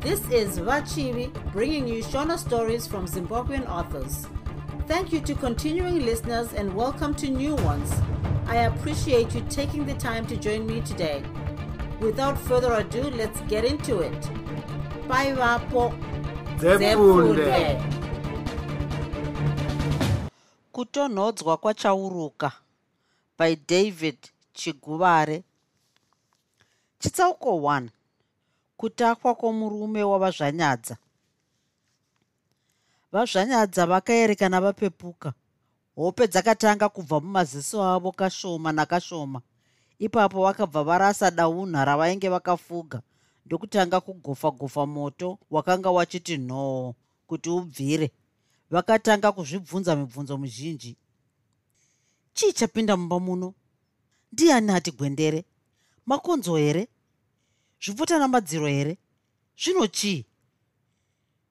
This is Vachivi bringing you Shona stories from Zimbabwean authors. Thank you to continuing listeners and welcome to new ones. I appreciate you taking the time to join me today. Without further ado, let's get into it. Bye, Vapo. Zefunde. kutonhodzwa kwachauruka by david chiguvare chitsauko 1 kutakwa kwomurume wavazvanyadza. Vazvanyadza vakaerekana vapepuka hope dzakatanga kubva mumaziso avo kashoma nakashoma. Ipapo vakabva varasa daunha ravainge vakafuga ndokutanga kugofa gofa moto wakanga wachiti nhoo kuti ubvire. Vakatanga kuzvibvunza mibvunzo mizhinji. Chii chapinda mumba muno? Ndiani ati gwendere? Makonzo here zviputana madziro here? Zvino chii?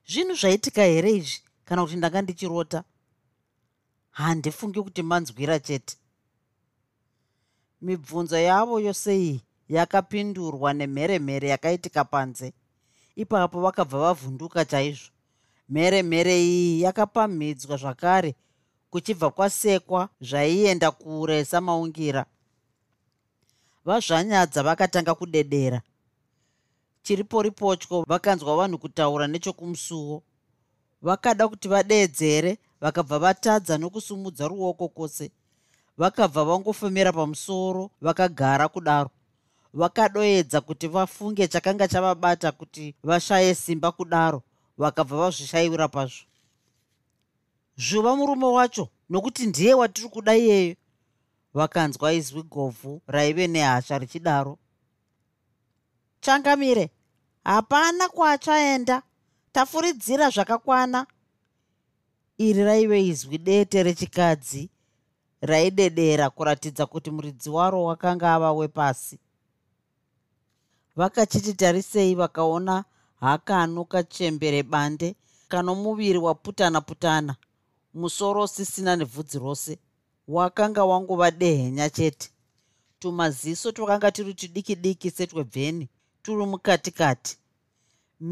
Zvinhu zvaitika here izvi? Kana kuti ndanga ndichirota handifungi kuti manzwira chete. Mibvunzo yavo yose iyi yakapindurwa nemheremhere yakaitika panze. Ipapo vakabva vavhunduka chaizvo. Mheremhere iyi yakapamhidzwa zvakare kuchibva kwasekwa zvaienda kure samaungira. Vazvanyadza vakatanga kudedera chiriporipotyo vakanzwa vanhu kutaura nechokumusuwo. Vakada kuti vadeedzere vakabva vatadza nokusumudza ruoko kwose. Vakabva vangofemera pamusoro vakagara kudaro. Vakadoedza kuti vafunge chakanga chavabata kuti vashaye simba kudaro vakabva vazvishayira pazvo. Zvuva murume wacho nokuti ndiye watiri kuda iyeyo. Vakanzwa izwi govhu raive nehasha richidaro changamire hapana kwachaenda tafuridzira zvakakwana. Iri raive izwi dete rechikadzi raidedera kuratidza kuti muridzi waro wakanga ava wepasi. Vakachiti tarisei vakaona hakano kachembere bande kanomuviri waputana putana musoro usisina nebvudzi rose. Wakanga wangova dehenya chete. Tumaziso twakanga tiri tudiki diki setwebveni turi mukatikati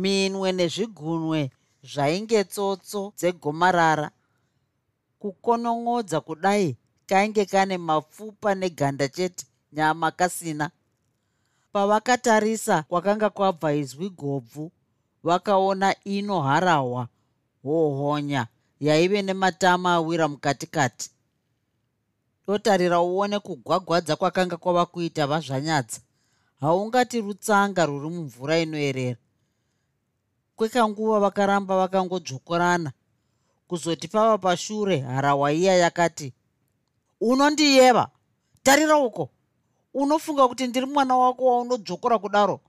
minwe nezvigunwe zvainge tsotso dzegomarara. Kukonongodza kudai kainge kane mapfupa neganda chete nyama kasina. Pavakatarisa kwakanga kwabva izwi gobvu vakaona inoharahwa hohonya yaive nematama awira mukatikati. Dotarira uone kugwagwadza kwakanga kwava kuita vazvanyadza haungati rutsanga rwuri mumvura inoerera kwekanguva vakaramba vakangodzvokorana kuzoti pava pashure harahwa iya yakati unondiyeva? Tarira uko. Unofunga kuti ndiri mwana wako waunodzvokora kudaro?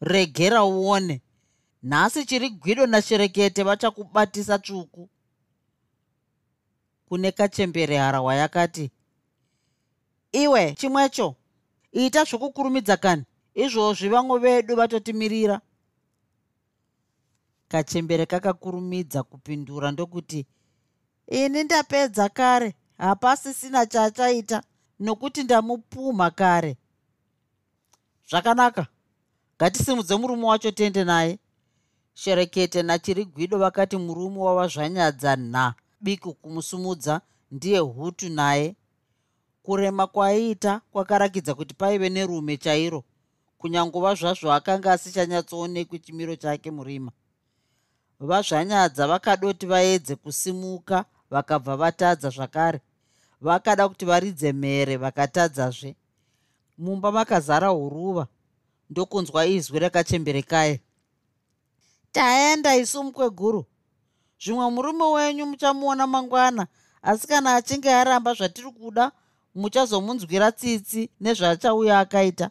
Regera uone. Nhasi chiri gwido nasherekete vachakubatisa tsvuku. Kune kachembere harahwa yakati iwe chimwecho ita zvokukurumidza kani. Izvozvi vamwe vedu vatotimirira kachembere kakakurumidza kupindura ndokuti ini ndapedza kare hapasisina chachaita nokuti ndamupumha kare. Zvakanaka. Ngatisimudze murume wacho tiende naye. Sherekete nachiri gwido vakati murume wavazvanyadza nha biku kumusumudza ndiye hutu naye kurema kwaiita kwakarakidza kuti paive nerume chairo kunyangova zvazvo akanga asichanyatsoonekwi chimiro chake murima. Vazvanyadza vakadoti vaedze kusimuka vakabva vatadza zvakare. Vakada kuti varidze mhere vakatadzazve. Mumba makazara huruva ndokunzwa izwi rakachemberekai taenda isu mukweguru zvimwe murume wenyu muchamuona mangwana asi kana achinge aramba zvatiri kuda muchazomunzwira tsitsi nezvaachauya akaita.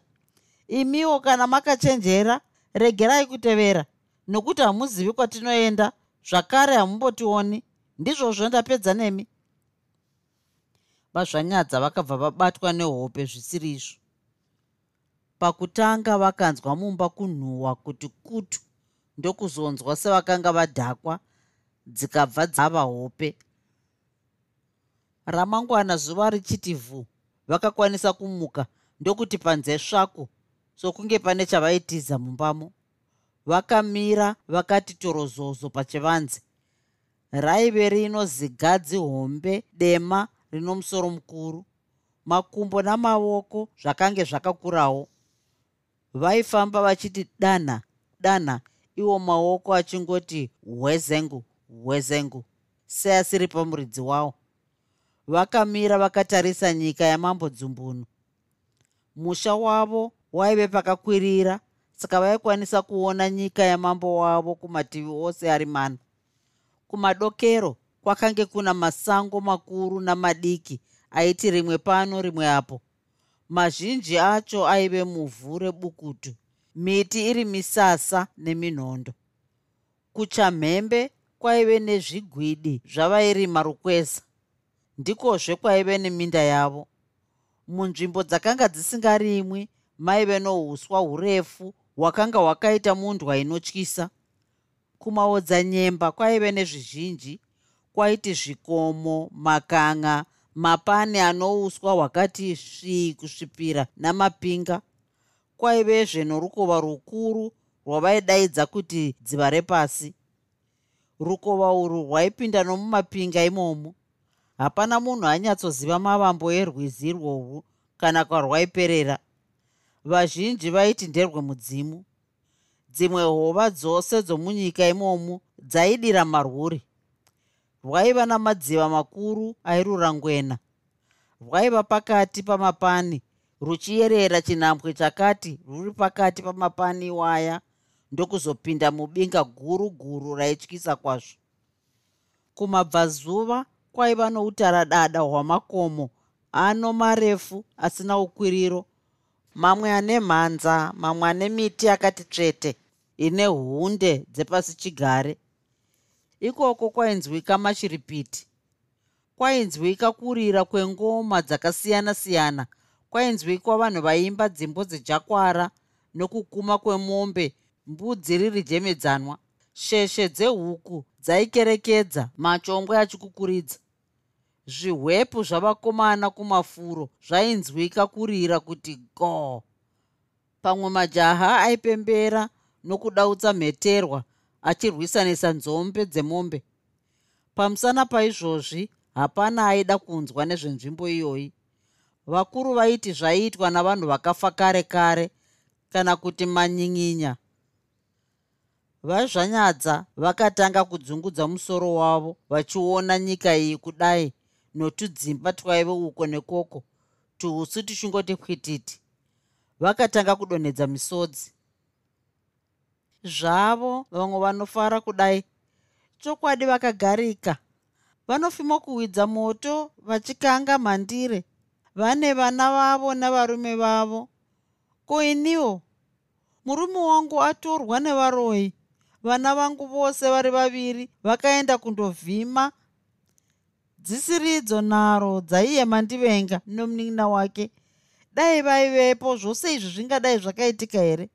Imiwo kana makachenjera regerai kutevera nokuti hamuzivi kwatinoenda zvakare hamumbotioni ndizvozvo ndapedza nemi. Vazvanyadza vakabva vabatwa nehope zvisiri izvo. Pakutanga vakanzwa mumba kunhuhwa kuti kutu ndokuzonzwa sevakanga vadhakwa dzikabva dzava hope ramangwana zuva richiti vhu vakakwanisa kumuka ndokuti panze svaku sokunge pane chavaitiza mumbamo. Vakamira vakati torozozo pachivanze. Raive rino zigadzi hombe dema rino musoro mukuru makumbo namaoko zvakange zvakakurawo. Vaifamba vachiti danha danha iwo maoko achingoti hwezengu hwezengu seasiri pamuridzi wavo vakamira vakatarisa nyika yamambo dzumbunu. Musha wavo waive pakakwirira saka vaikwanisa kuona nyika yamambo wavo kumativi ose ari mana. Kumadokero kwakange kuna masango makuru namadiki aiti rimwe pano rimwe apo. Mazhinji acho aive muvhu rebukutu miti iri misasa neminhondo kuchamhembe kwaive nezvigwidi zvavairima rukweza ndikozve kwaive neminda yavo. Munzvimbo dzakanga dzisingarimwi maive nouswa hurefu hwakanga hwakaita mundwa inotyisa. Kumaodzanyemba kwaive nezvizhinji kwaiti zvikomo makanga mapani anouswa hwakati svii kusvipira namapinga. Kwaivezve norukova rukuru rwavaidaidza kuti dziva repasi. Rukova urwu rwaipinda nomumapinga imomo hapana munhu anyatsoziva mavambo erwizi irworwu kana kwarwaiperera vazhinji vaiti nderwemudzimu dzimwe hova dzose dzomunyika imomu dzaidira marwuri. Rwaiva namadziva makuru airura ngwena rwaiva pakati pamapani ruchiyerera chinhambwe chakati ruri pakati pamapani waya ndokuzopinda mubinga guru guru raityisa kwazvo. Kumabvazuva kwaiva noutaradada hwamakomo ano marefu asina ukwiriro. Mamwe ane mhanza mamwe ane miti yakati tsvete ine hunde dzepasi chigare. Ikoko kwainzwika mashiripiti kwainzwika kurira kwengoma dzakasiyana-siyana kwainzwikwa vanhu vaimba dzimbo dzejakwara nokukuma kwemombe mbudzi riri jemedzanwa sheshe dzehuku dzaikerekedza machombwe achikukuridza zvihwepu zvavakomana kumafuro zvainzwika kurira kuti go. Pamwe majaha aipembera nokudautsa mheterwa achirwisanisa nzombe dzemombe. Pamusana paizvozvi hapana aida kunzwa nezvenzvimbo iyoyi. Vakuru vaiti zvaiitwa navanhu vakafa kare kare kana kuti manyin'inya vaizvanyadza vakatanga kudzungudza musoro wavo vachiona nyika iyi kudai notudzimba twaive uko nekoko tuhusu tuchingoti kwititi vakatanga kudonhedza misodzi. Zvavo vamwe vanofara kudai chokwadi vakagarika. Vanofima kuhwidza moto vachikanga mhandire vane vana vavo navarume vavo. Ko iniwo? Murume wangu atorwa nevaroyi vana vangu vose vari vaviri vakaenda kundovhima dzisiridzo nharo dzaiye mandivenga nomunin'ina wake. Dai vaivepo zvose izvi zvingadai zvakaitika here?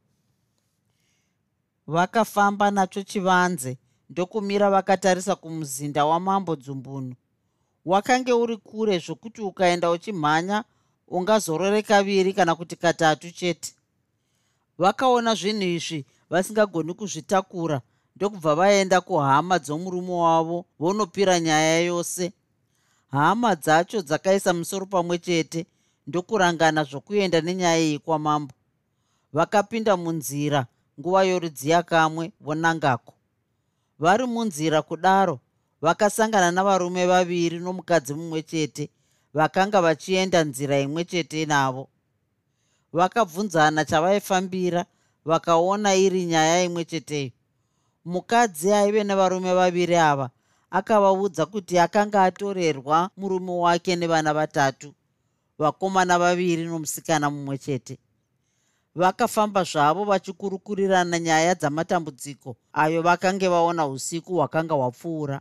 Vakafamba nacho chivanze ndokumira vakatarisa kumuzinda wamambo dzumbunu. Wakange uri kure zvokuti ukaenda uchimhanya ungazorore kaviri kana kuti katatu chete. Vakaona zvinhu izvi vasingagoni kuzvitakura ndokubva vaenda kuhama dzomurume wavo vonopira nyaya yose hama dzacho dzakaisa musoro pamwe chete ndokurangana zvokuenda nenyaya iyi kwamambo vakapinda munzira nguva yorudziya kamwe vonangako. Vari munzira kudaro vakasangana navarume vaviri nomukadzi mumwe chete vakanga vachienda nzira imwe chete navo. Vakabvunzana chavaifambira vakaona iri nyaya imwe cheteyo. Mukadzi aive nevarume vaviri ava akavaudza kuti akanga atorerwa murume wake nevana vatatu vakomana vaviri nomusikana mumwe chete. Vakafamba zvavo vachikurukurirana nyaya dzamatambudziko ayo vakange vaona usiku hwakanga hwapfuura.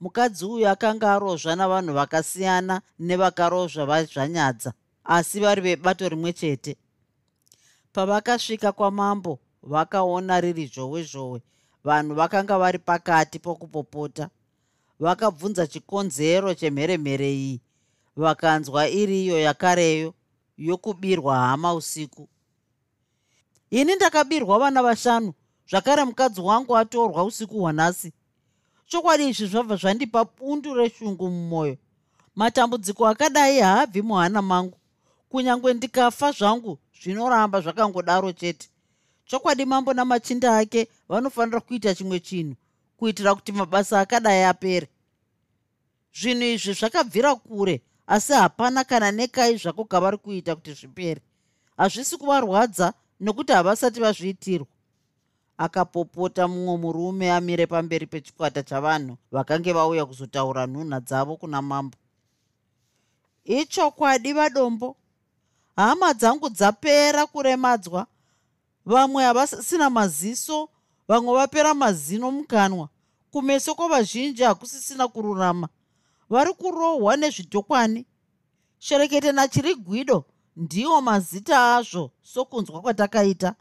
Mukadzi uyu akanga arozva navanhu vakasiyana nevakarozva vazvanyadza asi vari vebato rimwe chete. Pavakasvika kwamambo vakaona riri zhowe zhowe vanhu vakanga vari pakati pokupopota. Vakabvunza chikonzero chemheremhere iyi. Vakanzwa iri iyo yakareyo yokubirwa hama usiku. Ini ndakabirwa vana vashanu zvakare mukadzi wangu atorwa usiku hwanhasi. Chokwadi izvi zvabva zvandipa bundu reshungu mumwoyo. Matambudziko akadai haabvi muhana mangu. Kunyange ndikafa zvangu zvinoramba zvakangodaro chete chokwadi mambo namachinda ake vanofanira kuita chimwe chinhu kuitira kuti mabasa akadai apere. Zvinhu izvi zvakabvira kure asi hapana kana nekai zvako kavari kuita kuti zvipere. Hazvisi kuvarwadza nokuti havasati vazviitirwa. Akapopota mumwe murume amire pamberi pechikwata chavanhu vakange vauya kuzotaura nhunha dzavo kuna mambo. Ichokwadi vadombo hama dzangu dzapera kuremadzwa vamwe havasina maziso vamwe vapera mazino mukanwa. Kumeso kwavazhinji hakusisina kururama. Vari kurohwa nezvidhokwani. Sherekete nachiri gwido ndiwo mazita azvo sokunzwa kwatakaita.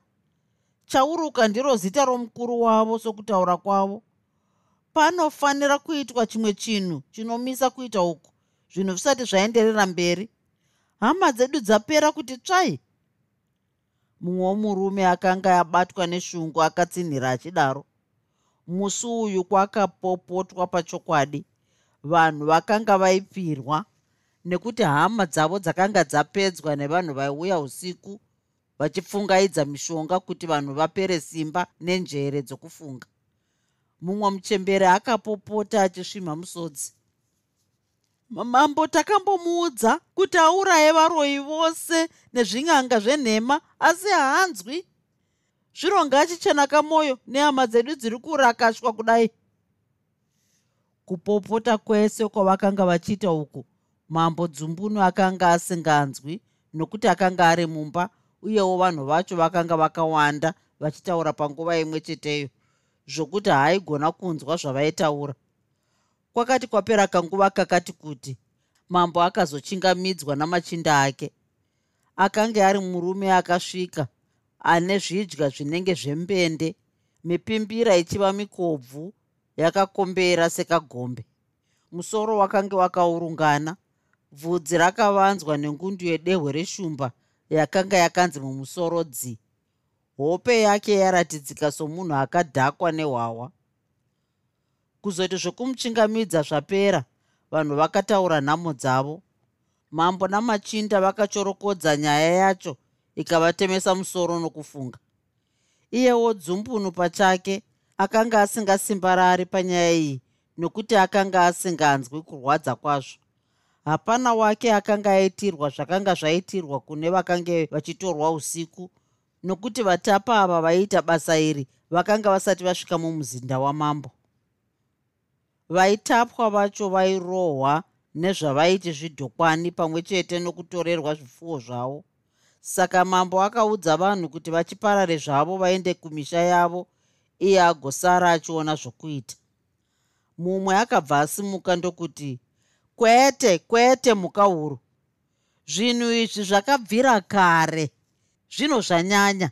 Chauruka ndiro zita romukuru wavo sokutaura kwavo. Panofanira kuitwa chimwe chinhu chinomisa kuita uku zvinhu zvisati zvaenderera mberi. Hama dzedu dzapera kuti tsvai mumwe womurume akanga abatwa neshungu akatsinhira achidaro. Musi uyu kwakapopotwa pachokwadi vanhu vakanga vaipirwa nekuti hama dzavo dzakanga dzapedzwa nevanhu vaiuya usiku vachipfungaidza mishonga kuti vanhu vapere simba nenjere dzokufunga. Mumwe muchembere akapopota achisvimha musodzi mambo takambomuudza kuti auraye varoyi vose nezvin'anga zvenhema asi haanzwi. Zvironga achichenaka mwoyo nehama dzedu dziri kurakashwa kudai. Kupopota kwese kwavakanga vachiita uku mambo dzumbunu akanga asinganzwi nokuti akanga ari mumba uyewo vanhu vacho vakanga vakawanda vachitaura panguva imwe cheteyo zvokuti haaigona kunzwa zvavaitaura kwakati kwapera kanguva kakati kuti mambo akazochingamidzwa namachinda ake. Akanga ari murume akasvika ane zvidya zvinenge zvembende mipimbira ichiva mikobvu yakakombera sekagombe. Musoro wakanga wakaurungana bvudzi rakavanzwa nengundu yedehwe reshumba yakanga yakanzi mumusoro dzi. Hope yake yaratidzika somunhu akadhakwa nehwawa kuzoti zvokumuchingamidza zvapera vanhu vakataura nhamo dzavo. Mambo namachinda vakachorokodza nyaya yacho ikavatemesa musoro nokufunga. Iyewo dzumbunu pachake akanga asingasimbarari panyaya iyi nokuti akanga asinganzwi kurwadza kwazvo. Hapana wake akanga aitirwa zvakanga zvaitirwa kune vakange vachitorwa usiku nokuti vatapa ava vaiita basa iri vakanga vasati vasvika mumuzinda wamambo vaitapwa vacho vairohwa nezvavaiti zvidhokwani pamwe chete nokutorerwa zvipfuwo zvavo. Saka mambo akaudza vanhu kuti vachiparare zvavo vaende kumisha yavo iye agosara achiona zvokuita. Mumwe akabva asimuka ndokuti kwete kwete muka huru zvinhu izvi zvakabvira kare. Zvino zvanyanya.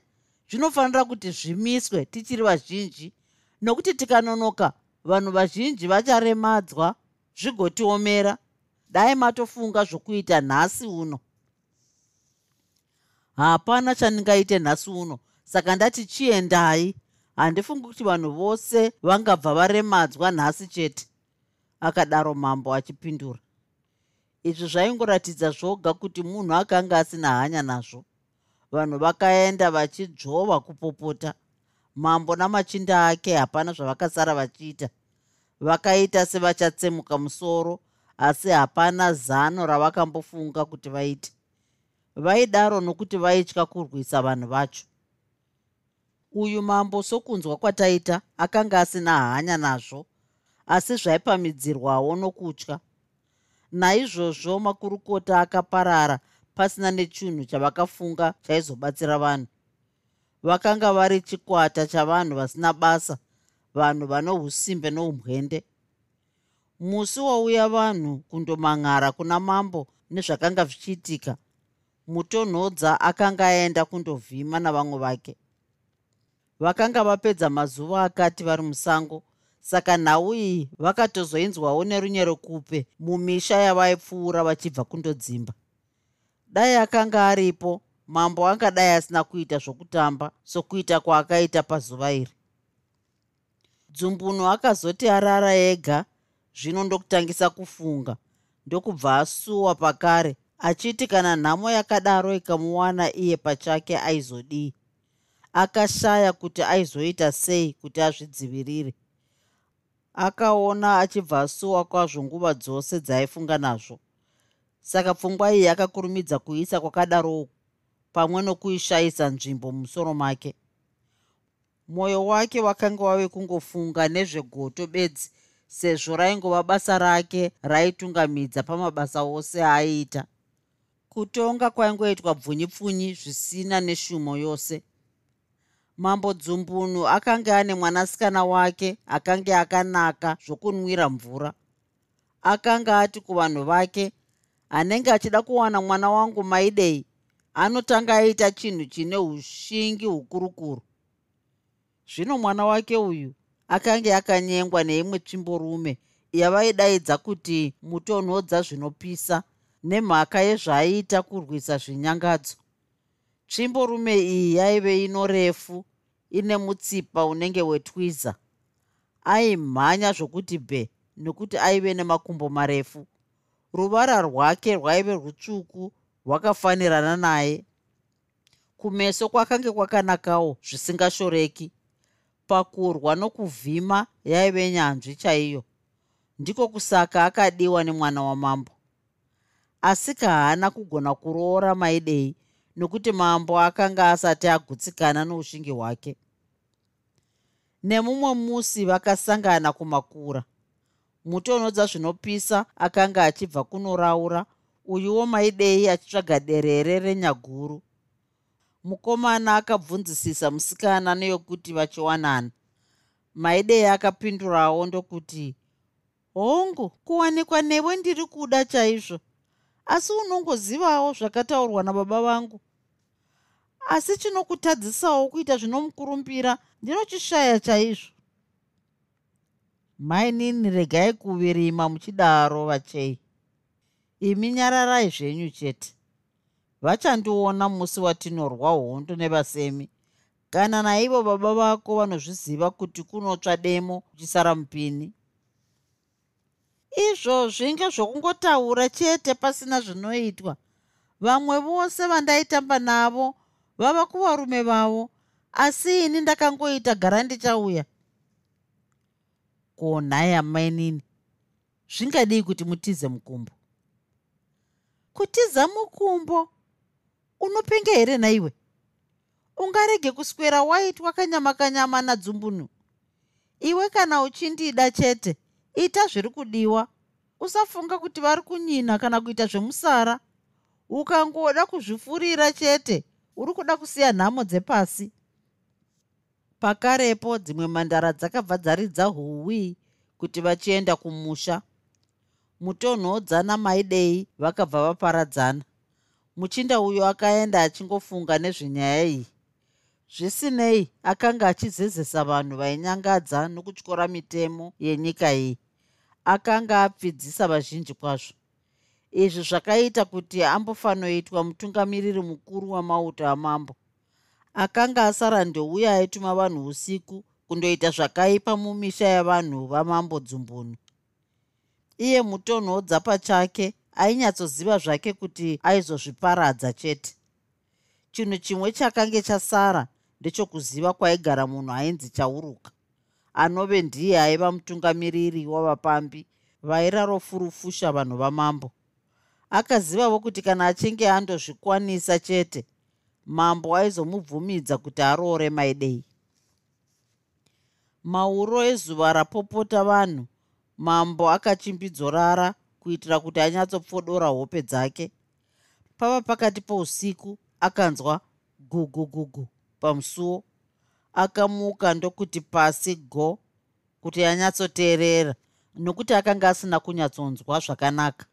Zvinofanira kuti zvimiswe tichiri vazhinji. Nokuti tikanonoka vanhu vazhinji vacharemadzwa zvigotiomera. Dai matofunga zvokuita nhasi uno. Hapana chandingaite nhasi uno. Saka ndati chiendai. Handifungi kuti vanhu vose vangabva varemadzwa nhasi chete. Akadaro mambo achipindura. Izvi zvaingoratidza zvoga kuti munhu akanga asina hanya nazvo. Vanhu vakaenda vachidzvova kupopota mambo namachinda ake hapana zvavakasara vachiita. Vakaita sevachatsemuka musoro asi hapana zano ravakambofunga kuti vaite. Vaidaro nokuti vaitya kurwisa vanhu vacho. Uyu mambo sokunzwa kwataita akanga asina hanya nazvo asi zvaipamidzirwawo nokutya. Naizvozvo makurukota akaparara pasina nechinhu chavakafunga chaizobatsira vanhu vakanga vari chikwata chavanhu vasina basa vanhu vano usimbe noumwende musi wauya vanhu kundomang'ara kuna mambo nezvakanga zvichiitika mutonhodza akanga aenda kundovhima navamwe vake. Vakanga vapedza mazuva akati vari musango saka nhau iyi vakatozoinzwawo nerunyerekupe mumisha yavaipfuura vachibva kundodzimba. Dai akanga aripo mambo angadai asina kuita zvokutamba sokuita kwaakaita pazuva iri. Dzumbunu akazoti arara ega zvino ndokutangisa kufunga. Ndokubva asuwa pakare achiti kana nhamo yakadaro ikamuwana iye pachake aizodii. Akashaya kuti aizoita sei kuti azvidzivirire. Akaona achibva asuwa kwazvo nguva dzose dzaaifunga nazvo. Saka pfungwa iyi akakurumidza kuisa kwakadarowo pamwe nokuishayisa nzvimbo mumusoro make. Mwoyo wake wakanga wave kungofunga nezvegoto bedzi sezvo raingova basa rake raitungamidza pamabasa ose aaiita kutonga kwaingoitwa bvunyipfunyi zvisina neshumo yose. Mambo dzumbunu akanga ane mwanasikana wake akanga akanaka zvokunwira mvura. Akanga ati kuvanhu vake anenge achida kuwana mwana wangu maidei anotanga aita chinhu chine ushingi hukurukuru. Zvino mwana wake uyu akanga akanyengwa neimwe tsvimborume yavaidaidza kuti mutonhodza zvinopisa nemhaka yezvaaiita kurwisa zvinyangadzo. Tsvimborume iyi yaive inorefu ine mutsipa unenge wetwiza. Aimhanya zvokuti bhe nokuti aive nemakumbo marefu. Ruvara rwake rwaive rutsvuku rwakafanirana naye. Kumeso kwakange kwakanakawo zvisingashoreki pakurwa nokuvhima yaive nyanzvi chaiyo. Ndiko kusaka akadiwa nemwana wamambo. Asika haana kugona kuroora maidei nokuti mambo akanga asati agutsikana noushingi hwake. Nemumwe musi vakasangana kumakura. Mutonhodza zvinopisa akanga achibva kunoraura uyuwo maidei achitsvaga derere renyaguru. Mukomana akabvunzisisa musikana neyokuti vachiwanana. Maidei akapindurawo ndokuti hongu kuwanikwa newe ndiri kuda chaizvo. Asi unongozivawo zvakataurwa nababa vangu. Asi chinokutadzisawo kuita zvinomukurumbira ndinochishaya chaizvo. Mainini regai kuvirima muchidaro vachei imi nyararai zvenyu chete. Vachandiona musi watinorwa hondo nevasemi. Kana naivo baba vako vanozviziva kuti kunotsva demo kuchisara mupini? Izvo zvinge zvokungotaura chete pasina zvinoitwa. Vamwe vose vandaitamba navo vava kuvarume vavo asi ini ndakangoita gara ndichauya konhaya mainini. Zvingadii kuti mutize mukumbo kutiza mukumbo unopenga here naiwe? Ungarege kuswera waitwa kanyama kanyama nadzumbunu iwe kana uchindida chete ita zviri kudiwa. Usafunga kuti vari kunyina kana kuita zvemusara. Ukangoda kuzvifurira chete uri kuda kusiya nhamo dzepasi. Pakarepo dzimwe mandara dzakabva dzaridza huwi kuti vachienda kumusha mutonhodza namaidei vakabva vaparadzana. Muchinda uyo akaenda achingofunga nezvenyaya iyi. Zvisinei akanga achizezesa vanhu vainyangadza nokutyora mitemo yenyika iyi. Akanga apfidzisa vazhinji kwazvo. Izvi zvakaita kuti ambofanoitwa mutungamiriri mukuru wamauto amambo. Akanga asara ndouya aituma vanhu usiku kundoita zvakaipa mumisha yavanhu vamambo dzumbunu iye mutonhodza pachake ainyatsoziva zvake kuti aizozviparadza chete. Chinhu chimwe chakange chasara ndechokuziva kwaigara munhu ainzi chauruka. Anove ndiye aiva mutungamiriri wavapambi vairarofurufusha vanhu vamambo. Akazivavo kuti kana achinge andozvikwanisa chete mambo aizomubvumidza kuti aroore maidei. Mauro ezuva rapopota vanhu mambo akachimbidzorara kuitira kuti anyatsopfodora hope dzake. Pava pakati pousiku akanzwa gugugugu pamusuwo akamuka ndokuti pasi go kuti anyatsoteerera nokuti akanga asina kunyatsonzwa zvakanaka.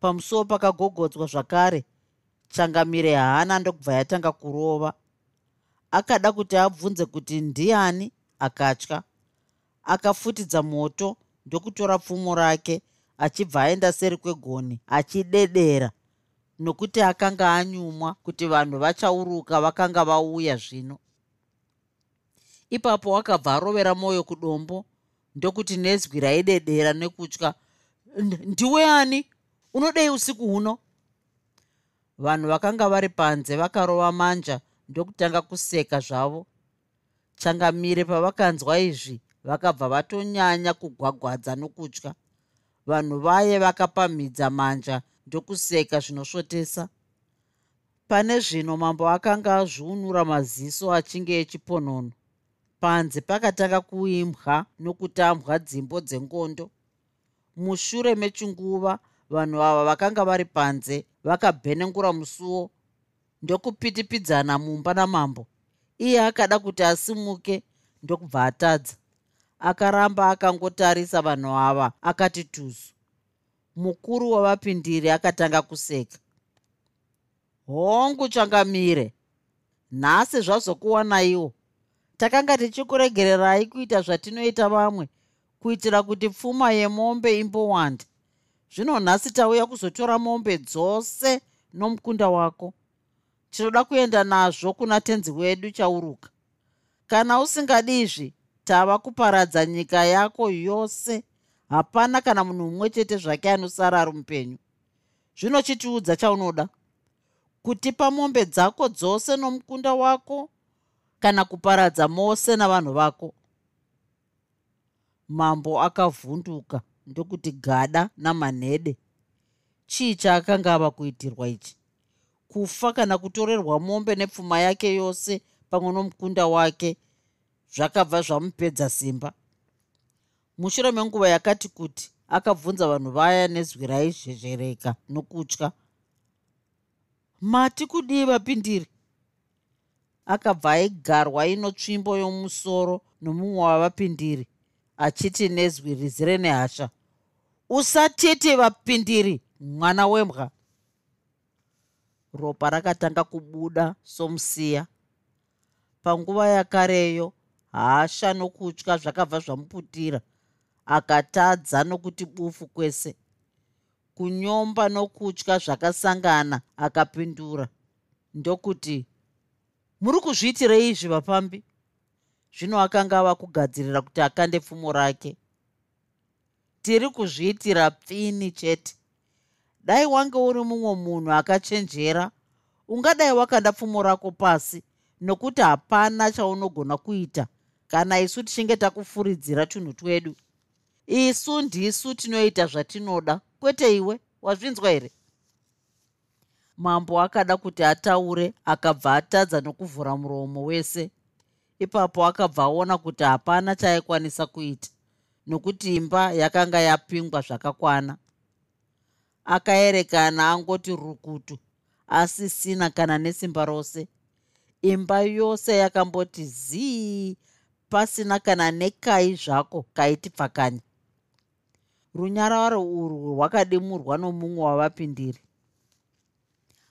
Pamusuwo pakagogodzwa zvakare changamire haana ndokubva yatanga kurova. Akada kuti abvunze kuti ndiani akatya. Akafutidza moto ndokutora pfumo rake achibva aenda seri kwegoni achidedera. Nokuti akanga anyumwa kuti vanhu vachauruka vakanga vauya zvino. Ipapo akabva arovera mwoyo kudombo ndokuti nezwi raidedera nekutya ndiwe ani? Unodei usiku huno? Vanhu vakanga vari panze vakarova manja ndokutanga kuseka zvavo. Changamire pavakanzwa izvi vakabva vatonyanya kugwagwadza nokutya. Vanhu vaye vakapamhidza manja ndokuseka zvinosvotesa. Pane zvino mambo akanga azviunura maziso achinge echiponono panze pakatanga kuimbwa nokutambwa dzimbo dzengondo. Mushure mechinguva vanhu ava vakanga vari panze vakabhenengura musuo ndokupitipidzana mumba namambo. Iye akada kuti asimuke ndokubva atadza akaramba akangotarisa vanhu ava akati tuzu mukuru wavapindiri akatanga kuseka. Hongu changamire nhasi zvazokuwanaiwo takanga tichikuregererai kuita zvatinoita vamwe kuitira kuti pfuma yemombe imbowanda zvino nhasi tauya kuzotora mombe dzose nomukunda wako. Tinoda kuenda nazvo kuna tenzi wedu chauruka. Kana usingadizvi tava kuparadza nyika yako yose. Hapana kana munhu mumwe chete zvake anosara ari mupenyu. Zvino chitiudza chaunoda? Kutipa mombe dzako dzose nomukunda wako kana kuparadza mose navanhu vako. Mambo akavhunduka ndokuti gada namanhede. Chii chaakanga ava kuitirwa ichi? Kufa kana kutorerwa mombe nepfuma yake yose pamwe nomukunda wake zvakabva zvamupedza simba. Mushure menguva yakati kuti akabvunza vanhu vaya nezwi raizhezhereka nokutya mati kudii vapindiri? Akabva aigarwa ino tsvimbo yomusoro nomumwe wavapindiri achiti nezwi rizire nehasha usatiti vapindiri mwana wembwa. Ropa rakatanga kubuda somusiya. Panguva yakareyo hasha nokutya zvakabva zvamuputira. Akatadza nokuti bufu kwese. Kunyomba nokutya zvakasangana akapindura. Ndokuti muri kuzviitirei izvi vapambi? Zvino akanga ava kugadzirira kuti akande pfumo rake. Tiri kuzviitira pfini chete. Dai wange uri mumwe munhu akachenjera. Ungadai wakanda pfumo rako pasi nokuti hapana chaunogona kuita kana isu tichinge takufuridzira tunhu twedu. Isu ndisu tinoita zvatinoda. Kwete iwe wazvinzwa here mambo akada kuti ataure akabva atadza nokuvhura muromo wese. Ipapo akabva aona kuti hapana chaaikwanisa kuita nokuti imba yakanga yapingwa zvakakwana. Akaerekana angoti rukutu asisina kana nesimba rose. Imba yose yakamboti zii pasina kana nekai zvako kaiti pfakanya runyararo urwu rwakadimurwa nomumwe wavapindiri.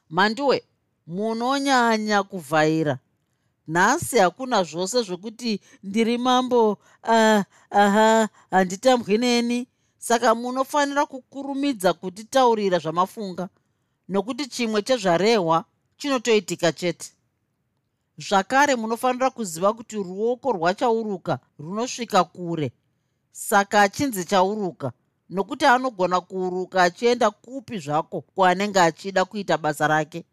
Manduwe munonyanya kuvhaira. Nhasi hakuna zvose zvokuti ndiri mambo uh, aha handitambwi neni. Saka munofanira kukurumidza kutitaurira zvamafunga nokuti chimwe chezvarehwa chinotoitika chete zvakare munofanira kuziva kuti ruoko rwachauruka runosvika kure. Saka achinzi chauruka nokuti anogona kuuruka achienda kupi zvako kwaanenge achida kuita basa rake.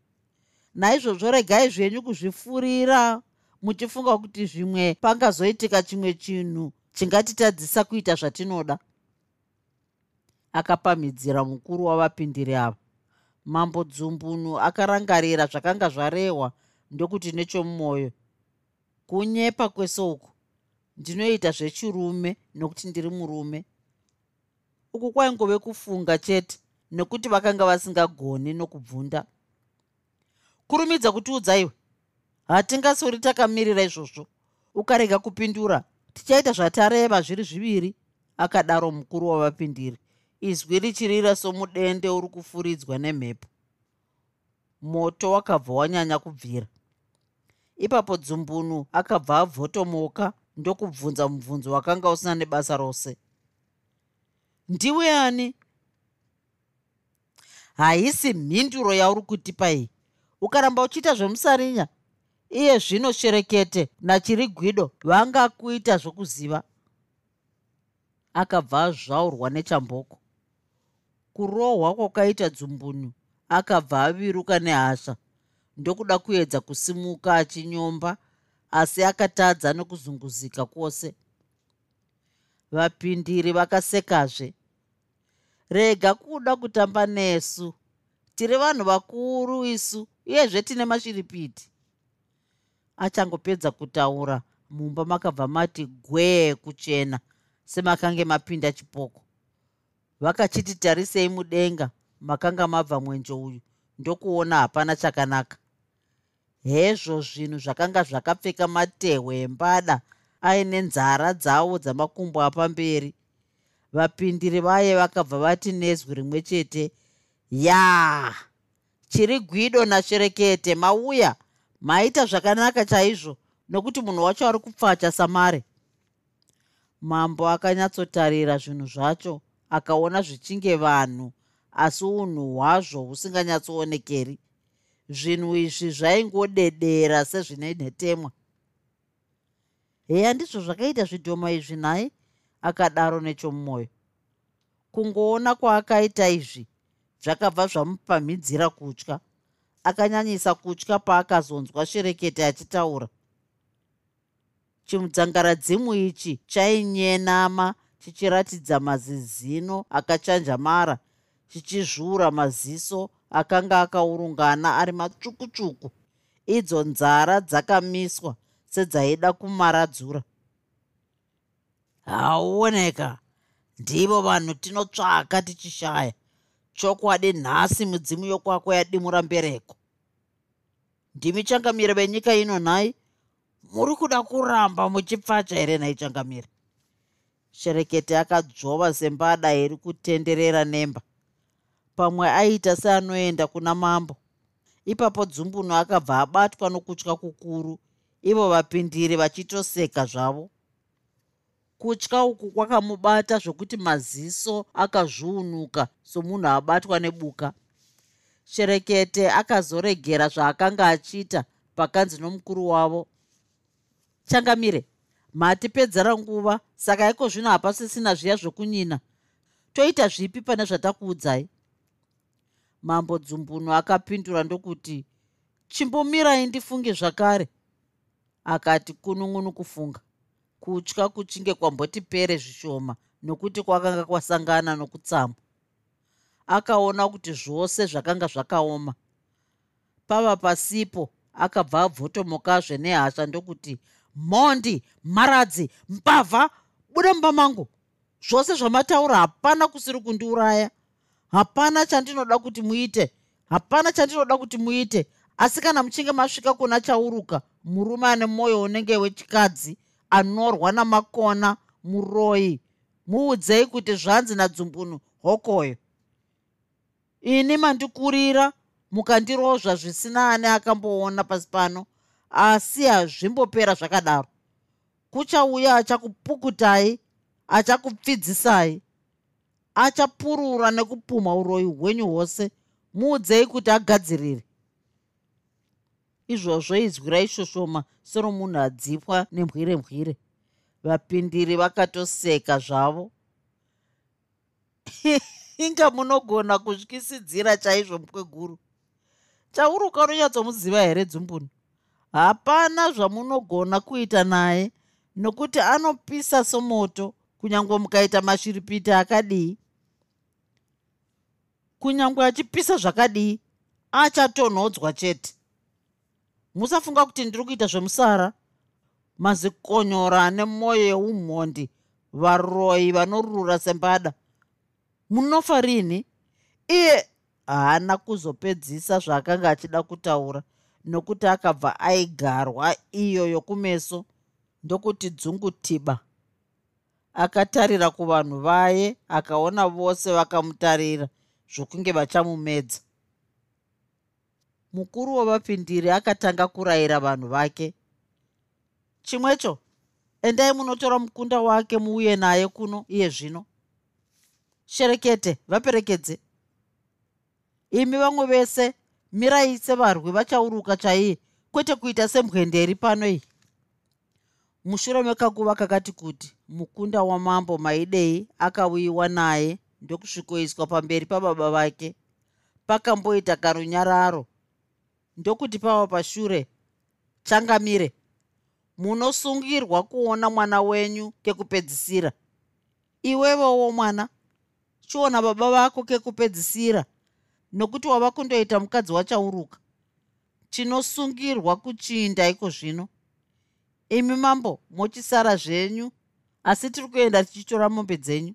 Naizvozvo regai zvenyu kuzvifurira muchifunga kuti zvimwe pangazoitika chimwe chinhu chingatitadzisa kuita zvatinoda. Akapamhidzira mukuru wavapindiri ava. Mambo dzumbunu akarangarira zvakanga zvarehwa ndokuti nechomumwoyo kunyepa kwese uku ndinoita zvechirume nokuti ndiri murume. Uku kwaingove kufunga chete nekuti vakanga vasingagoni nokubvunda. Kurumidza kutiudzaiwe hatingasori takamirira izvozvo. Ukarega kupindura tichaita zvatareva zviri zviviri akadaro mukuru wavapindiri. Izwi richirira somudende uri kufuridzwa nemhepo. Moto wakabva wanyanya kubvira ipapo dzumbunu akabva abvotomoka ndokubvunza mubvunzo wakanga usina nebasa rose. Ndiwe ani? Haisi mhinduro yauri kutipa iyi. Ukaramba uchiita zvemusarinya? Iye zvino sherekete nachiri gwido vanga kuita zvokuziva. Akabva azvaurwa nechamboko. Kurohwa kwakaita dzumbunyu akabva aviruka nehasha ndokuda kuedza kusimuka achinyomba asi akatadza nokuzunguzika kwose. Vapindiri vakasekazve rega kuda kutamba nesu. Tiri vanhu vakuru isu uyezve tine mashiripiti achangopedza kutaura mumba makabva mati gwee kuchena semakange mapinda chipoko. Vakachiti tarisei mudenga makanga mabva mwenje uyu ndokuona hapana chakanaka. Hezvo zvinhu zvakanga zvakapfeka matehwe embada aine nzara dzavo dzamakumbo apamberi. Vapindiri vaye vakabva vati nezwi rimwe chete yaa chiri gwido nasherekete mauya! Maita zvakanaka chaizvo nokuti munhu wacho ari kupfacha samare. Mambo akanyatsotarira zvinhu zvacho akaona zvichinge vanhu asi unhu hwazvo husinganyatsoonekeri. Zvinhu izvi zvaingodedera sezvine nhetemwa. Heya ndizvo zvakaita zvidhoma izvi nhai akadaro nechomumwoyo. Kungoona kwaakaita izvi zvakabva zvamupamhidzira kutya. Akanyanyisa kutya paakazonzwa sherekete achitaura. Chimudzangaradzimu ichi chainyenama chichiratidza mazizino akachanjamara chichizvura maziso akanga akaurungana ari matsvuku-tsvuku. Idzo nzara dzakamiswa sedzaida kumaradzura. Hauoneka. Ndivo vanhu tinotsvaka tichishaya. Chokwadi nhasi mudzimu yokwako yadimura mbereko. Ndimi changamire venyika ino nhai muri kuda kuramba muchipfacha here nhai changamire? Sherekete akadzvova sembada iri kutenderera nemba pamwe aita seanoenda kuna mambo. Ipapo dzumbunu akabva abatwa nokutya kukuru ivo vapindiri vachitoseka zvavo. Kutya uku kwakamubata zvokuti maziso akazviunuka somunhu abatwa nebuka. Sherekete akazoregera zvaakanga achiita pakanzi nomukuru wavo. Changamire matipedzera nguva saka iko zvino hapasisina zviya zvokunyina? Toita zvipi pane zvatakuudzai mambo dzumbunu akapindura ndokuti chimbomirai ndifunge zvakare. Akati kunun'unu kufunga. Kutya kuchinge kwamboti pere zvishoma nokuti kwakanga kwasangana nokutsamwa akaona kuti zvose zvakanga zvakaoma. Pava pasipo akabva abvotomokazve nehasha ndokuti mhondi mharadzi mbavha buda mumba mangu. Zvose zvamataura hapana kusiri kundiuraya hapana chandinoda kuti muite. Hapana chandinoda kuti muite. Asi kana muchinge masvika kuna chauruka murume ane mwoyo unenge wechikadzi anorwa namakona muroyi muudzei kuti zvanzi nadzumbunu hokoyo. Ini mandikurira mukandirozva zvisina ane akamboona pasi pano asi hazvimbopera zvakadaro. Kuchauya achakupukutai achakupfidzisai achapurura nekupumha uroyi hwenyu hwose. Muudzei kuti agadzirire. Izvozvo izwi raishoshoma seromunhu adzipwa nemwire mwire vapindiri vakatoseka zvavo. Inga munogona kutyisidzira chaizvo mukweguru chauruka unonyatsomuziva here dzumbunu hapana zvamunogona kuita naye nokuti anopisa somoto kunyange mukaita mashiripiti akadii kunyange achipisa zvakadii achatonhodzwa chete. Musafunga kuti ndiri kuita zvemusara. Mazikonyora ane mwoyo yeumhondi varoyi vanorura sembada. Munofa rini? Iye haana kuzopedzisa zvaakanga achida kutaura nokuti akabva aigarwa iyo yokumeso ndokuti dzungu tiba akatarira kuvanhu vaye akaona vose vakamutarira zvokunge vachamumedza. Mukuru wavapindiri akatanga kurayira vanhu vake. Chimwecho endai munotora mukunda wake muuye naye kuno iye zvino. Sherekete vaperekedze. Imi vamwe vese mirai sevarwi vachauruka chaiye kwete kuita semwenderi pano iyi. Mushure mekakuva kakati kuti mukunda wamambo maidei akauyiwa naye ndokusvikoiswa pamberi pababa vake pakamboita karunyararo. Ndokuti pava pashure changamire munosungirwa kuona mwana wenyu kekupedzisira. Iwevowo mwana chiona baba vako kekupedzisira nokuti wava kundoita mukadzi wachauruka. Chinosungirwa kuchiinda iko zvino. Imi mambo mochisara zvenyu asi tiri kuenda tichitora mombe dzenyu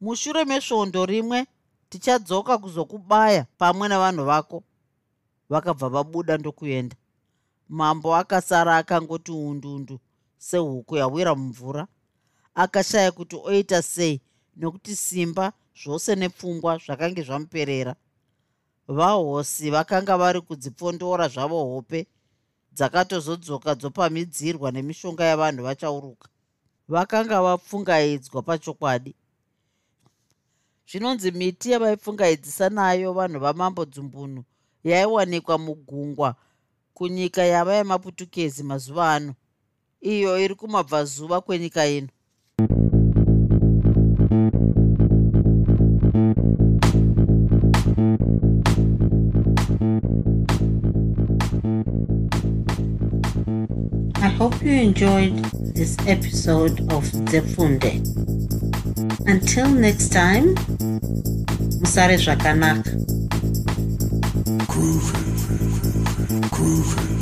mushure mesvondo rimwe tichadzoka kuzokubaya pamwe navanhu vako. Vakabva vabuda ndokuenda. Mambo akasara akangoti undundu sehuku yawira mumvura. Akashaya kuti oita sei nokuti simba zvose nepfungwa zvakange zvamuperera. Vahosi vakanga vari kudzipfondora zvavo hope dzakatozodzoka dzopamidzirwa nemishonga yavanhu vachauruka. Vakanga vapfungaidzwa pachokwadi zvinonzi miti yavaipfungaidzisa nayo vanhu vamambo dzumbunu yaiwanikwa mugungwa kunyika yava yemaputukezi mazuva ano iyo iri kumabvazuva kwenyika ino I hope you enjoyed this episode of Zefunde. Until next time, Musare Zvakanaka. Groovy, groovy.